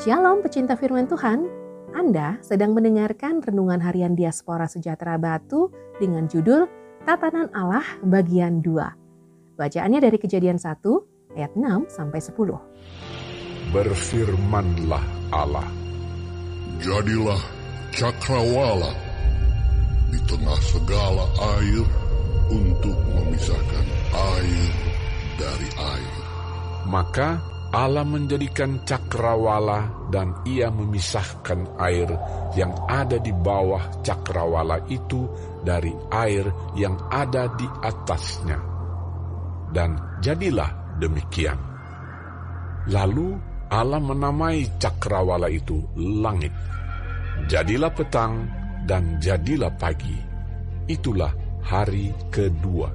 Shalom pecinta firman Tuhan, Anda sedang mendengarkan Renungan Harian Diaspora Sejahtera Batu dengan judul Tatanan Allah bagian 2. Bacaannya dari kejadian 1 ayat 6 sampai 10. Berfirmanlah Allah, Jadilah cakrawala di tengah segala air untuk memisahkan air dari air. maka Allah menjadikan cakrawala dan ia memisahkan air yang ada di bawah cakrawala itu dari air yang ada di atasnya. Dan jadilah demikian. Lalu Allah menamai cakrawala itu langit. Jadilah petang dan jadilah pagi. Itulah hari kedua.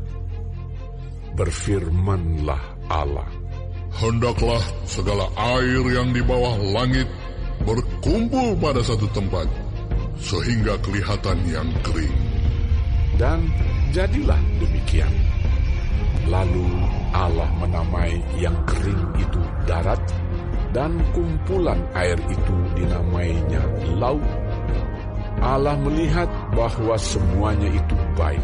Berfirmanlah Allah. Hendaklah segala air yang di bawah langit berkumpul pada satu tempat, sehingga kelihatan yang kering. Dan jadilah demikian. Lalu Allah menamai yang kering itu darat, dan kumpulan air itu dinamainya laut. Allah melihat bahwa semuanya itu baik.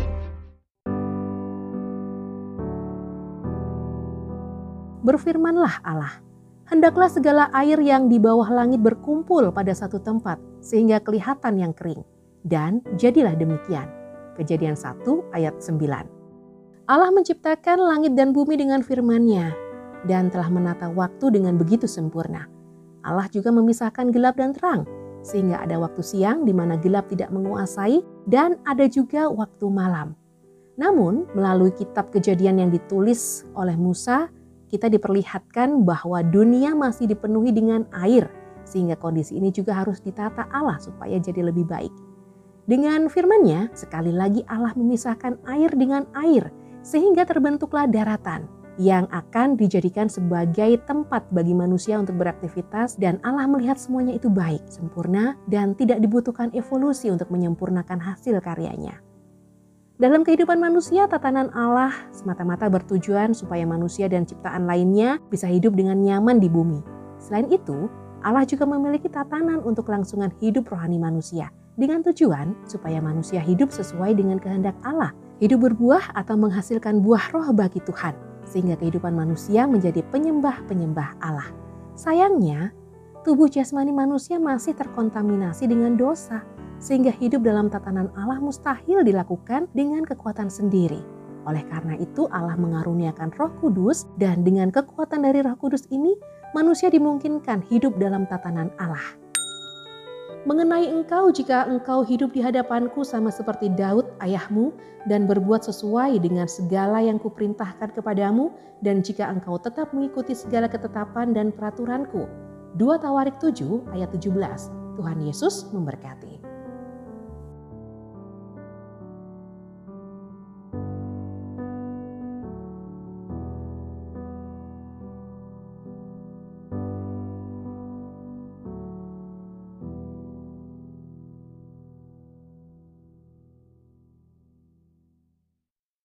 Berfirmanlah Allah, hendaklah segala air yang di bawah langit berkumpul pada satu tempat, sehingga kelihatan yang kering. Dan jadilah demikian. Kejadian 1 ayat 9. Allah menciptakan langit dan bumi dengan firman-Nya dan telah menata waktu dengan begitu sempurna. Allah juga memisahkan gelap dan terang, sehingga ada waktu siang di mana gelap tidak menguasai dan ada juga waktu malam. Namun, melalui kitab kejadian yang ditulis oleh Musa, kita diperlihatkan bahwa dunia masih dipenuhi dengan air, sehingga kondisi ini juga harus ditata Allah supaya jadi lebih baik. Dengan firman-Nya, sekali lagi Allah memisahkan air dengan air, sehingga terbentuklah daratan yang akan dijadikan sebagai tempat bagi manusia untuk beraktivitas dan Allah melihat semuanya itu baik, sempurna, dan tidak dibutuhkan evolusi untuk menyempurnakan hasil karyanya. Dalam kehidupan manusia, tatanan Allah semata-mata bertujuan supaya manusia dan ciptaan lainnya bisa hidup dengan nyaman di bumi. Selain itu, Allah juga memiliki tatanan untuk kelangsungan hidup rohani manusia dengan tujuan supaya manusia hidup sesuai dengan kehendak Allah, hidup berbuah atau menghasilkan buah roh bagi Tuhan, sehingga kehidupan manusia menjadi penyembah-penyembah Allah. Sayangnya, tubuh jasmani manusia masih terkontaminasi dengan dosa, sehingga hidup dalam tatanan Allah mustahil dilakukan dengan kekuatan sendiri. Oleh karena itu Allah mengaruniakan roh kudus dan dengan kekuatan dari roh kudus ini manusia dimungkinkan hidup dalam tatanan Allah. Mengenai engkau jika engkau hidup di hadapanku sama seperti Daud ayahmu dan berbuat sesuai dengan segala yang kuperintahkan kepadamu dan jika engkau tetap mengikuti segala ketetapan dan peraturanku. 2 Tawarik 7 ayat 17. Tuhan Yesus memberkati.